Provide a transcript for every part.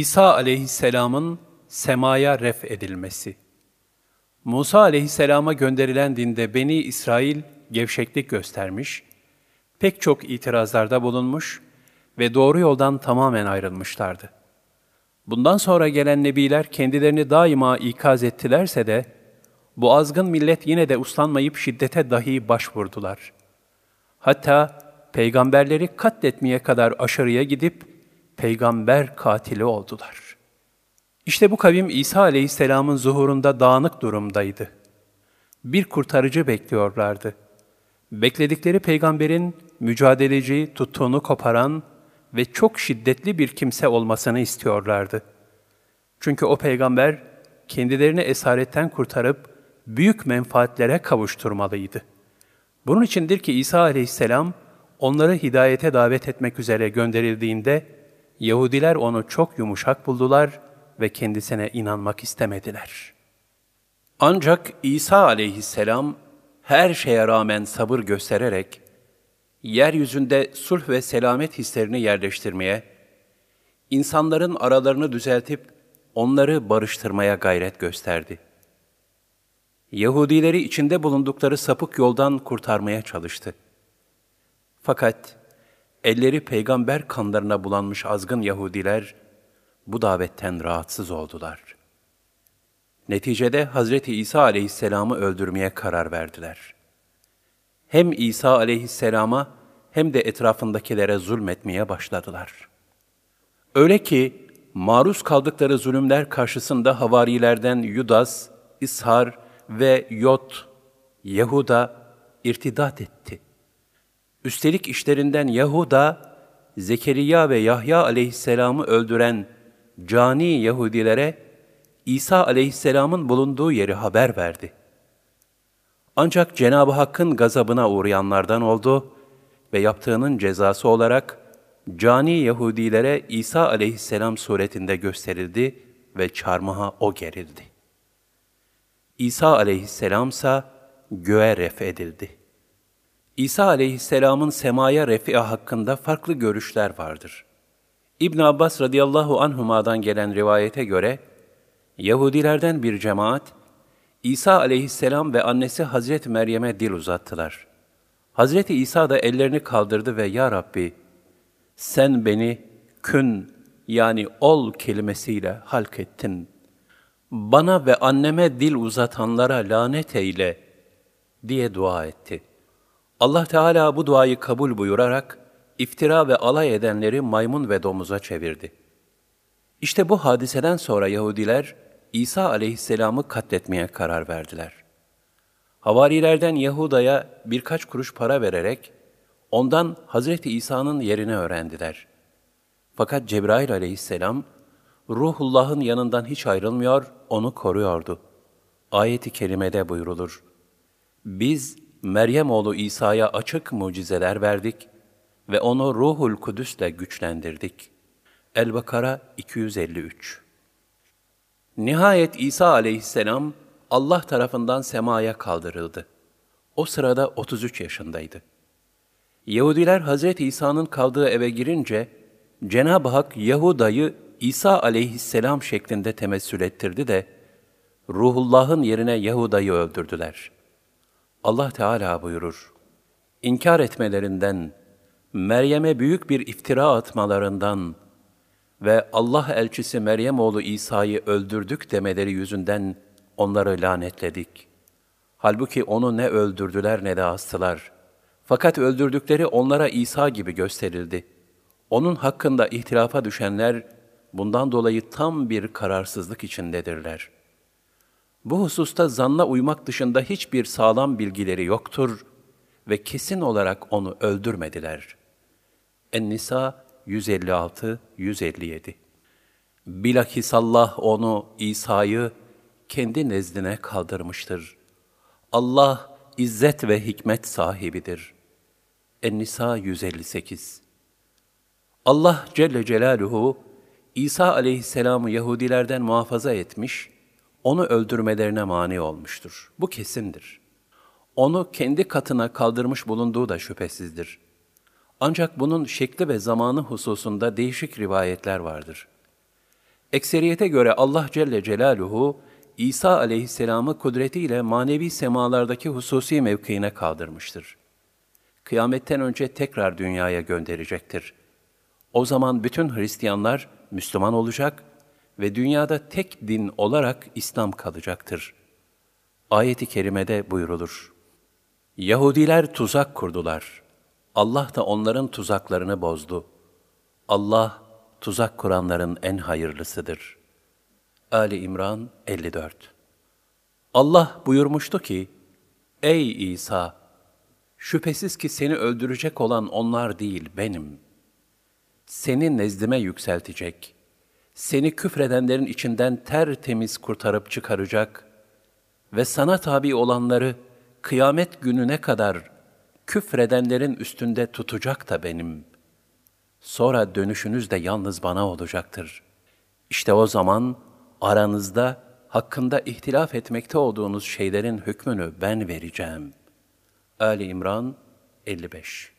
İsa aleyhisselamın semaya ref edilmesi. Musa aleyhisselama gönderilen dinde Beni İsrail gevşeklik göstermiş, pek çok itirazlarda bulunmuş ve doğru yoldan tamamen ayrılmışlardı. Bundan sonra gelen nebiler kendilerini daima ikaz ettilerse de, bu azgın millet yine de uslanmayıp şiddete dahi başvurdular. Hatta peygamberleri katletmeye kadar aşırıya gidip, peygamber katili oldular. İşte bu kavim İsa aleyhisselamın zuhurunda dağınık durumdaydı. Bir kurtarıcı bekliyorlardı. Bekledikleri peygamberin mücadeleci, tuttuğunu koparan ve çok şiddetli bir kimse olmasını istiyorlardı. Çünkü o peygamber kendilerini esaretten kurtarıp büyük menfaatlere kavuşturmalıydı. Bunun içindir ki İsa aleyhisselam onları hidayete davet etmek üzere gönderildiğinde Yahudiler onu çok yumuşak buldular ve kendisine inanmak istemediler. Ancak İsa aleyhisselam her şeye rağmen sabır göstererek yeryüzünde sulh ve selamet hislerini yerleştirmeye, insanların aralarını düzeltip onları barıştırmaya gayret gösterdi. Yahudileri içinde bulundukları sapık yoldan kurtarmaya çalıştı. Fakat elleri peygamber kanlarına bulanmış azgın Yahudiler bu davetten rahatsız oldular. Neticede Hazreti İsa aleyhisselamı öldürmeye karar verdiler. Hem İsa aleyhisselama hem de etrafındakilere zulmetmeye başladılar. Öyle ki maruz kaldıkları zulümler karşısında havarilerden Yudas, İshar ve Yot, Yahuda irtidat etti. Üstelik işlerinden Yahuda, Zekeriya ve Yahya aleyhisselamı öldüren cani Yahudilere İsa aleyhisselamın bulunduğu yeri haber verdi. Ancak Cenab-ı Hakk'ın gazabına uğrayanlardan oldu ve yaptığının cezası olarak cani Yahudilere İsa aleyhisselam suretinde gösterildi ve çarmıha o gerildi. İsa aleyhisselam ise göğe ref edildi.'' İsa aleyhisselamın semaya refi'e hakkında farklı görüşler vardır. İbn Abbas radıyallahu anhuma'dan gelen rivayete göre, Yahudilerden bir cemaat, İsa aleyhisselam ve annesi Hazreti Meryem'e dil uzattılar. Hazreti İsa da ellerini kaldırdı ve Ya Rabbi, sen beni kün yani ol kelimesiyle halk ettin. Bana ve anneme dil uzatanlara lanet eyle diye dua etti.'' Allah Teala bu duayı kabul buyurarak iftira ve alay edenleri maymun ve domuza çevirdi. İşte bu hadiseden sonra Yahudiler İsa aleyhisselamı katletmeye karar verdiler. Havarilerden Yahuda'ya birkaç kuruş para vererek ondan Hazreti İsa'nın yerini öğrendiler. Fakat Cebrail aleyhisselam Ruhullah'ın yanından hiç ayrılmıyor, onu koruyordu. Ayet-i kerimede buyrulur. Biz Meryem oğlu İsa'ya açık mucizeler verdik ve onu Ruhul Kudüs'le güçlendirdik. El-Bakara 253 Nihayet İsa aleyhisselam Allah tarafından semaya kaldırıldı. O sırada 33 yaşındaydı. Yahudiler Hazreti İsa'nın kaldığı eve girince Cenab-ı Hak Yahuda'yı İsa aleyhisselam şeklinde temessül ettirdi de Ruhullah'ın yerine Yahuda'yı öldürdüler. Allah Teala buyurur, İnkar etmelerinden, Meryem'e büyük bir iftira atmalarından ve Allah elçisi Meryem oğlu İsa'yı öldürdük demeleri yüzünden onları lanetledik. Halbuki onu ne öldürdüler ne de astılar. Fakat öldürdükleri onlara İsa gibi gösterildi. Onun hakkında ihtilafa düşenler bundan dolayı tam bir kararsızlık içindedirler.'' Bu hususta zanna uymak dışında hiçbir sağlam bilgileri yoktur ve kesin olarak onu öldürmediler. En-Nisa 156-157 Bilakis Allah onu, İsa'yı kendi nezdine kaldırmıştır. Allah izzet ve hikmet sahibidir. En-Nisa 158 Allah Celle Celaluhu, İsa aleyhisselamı Yahudilerden muhafaza etmiş onu öldürmelerine mani olmuştur. Bu kesindir. Onu kendi katına kaldırmış bulunduğu da şüphesizdir. Ancak bunun şekli ve zamanı hususunda değişik rivayetler vardır. Ekseriyete göre Allah Celle Celaluhu, İsa aleyhisselamı kudretiyle manevi semalardaki hususi mevkiine kaldırmıştır. Kıyametten önce tekrar dünyaya gönderecektir. O zaman bütün Hristiyanlar Müslüman olacak ve dünyada tek din olarak İslam kalacaktır. Ayet-i kerimede buyrulur. Yahudiler tuzak kurdular. Allah da onların tuzaklarını bozdu. Allah, tuzak kuranların en hayırlısıdır. Ali İmran 54 Allah buyurmuştu ki, Ey İsa! Şüphesiz ki seni öldürecek olan onlar değil, benim. Seni nezdime yükseltecek, seni küfredenlerin içinden tertemiz kurtarıp çıkaracak ve sana tabi olanları kıyamet gününe kadar küfredenlerin üstünde tutacak da benim. Sonra dönüşünüz de yalnız bana olacaktır. İşte o zaman aranızda hakkında ihtilaf etmekte olduğunuz şeylerin hükmünü ben vereceğim. Ali İmran 55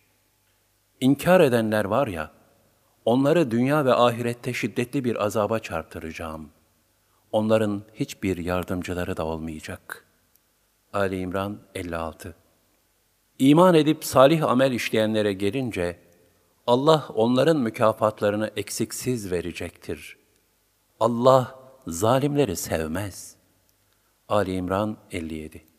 İnkar edenler var ya, onları dünya ve ahirette şiddetli bir azaba çarptıracağım. Onların hiçbir yardımcıları da olmayacak. Ali İmran 56 İman edip salih amel işleyenlere gelince, Allah onların mükafatlarını eksiksiz verecektir. Allah zalimleri sevmez. Ali İmran 57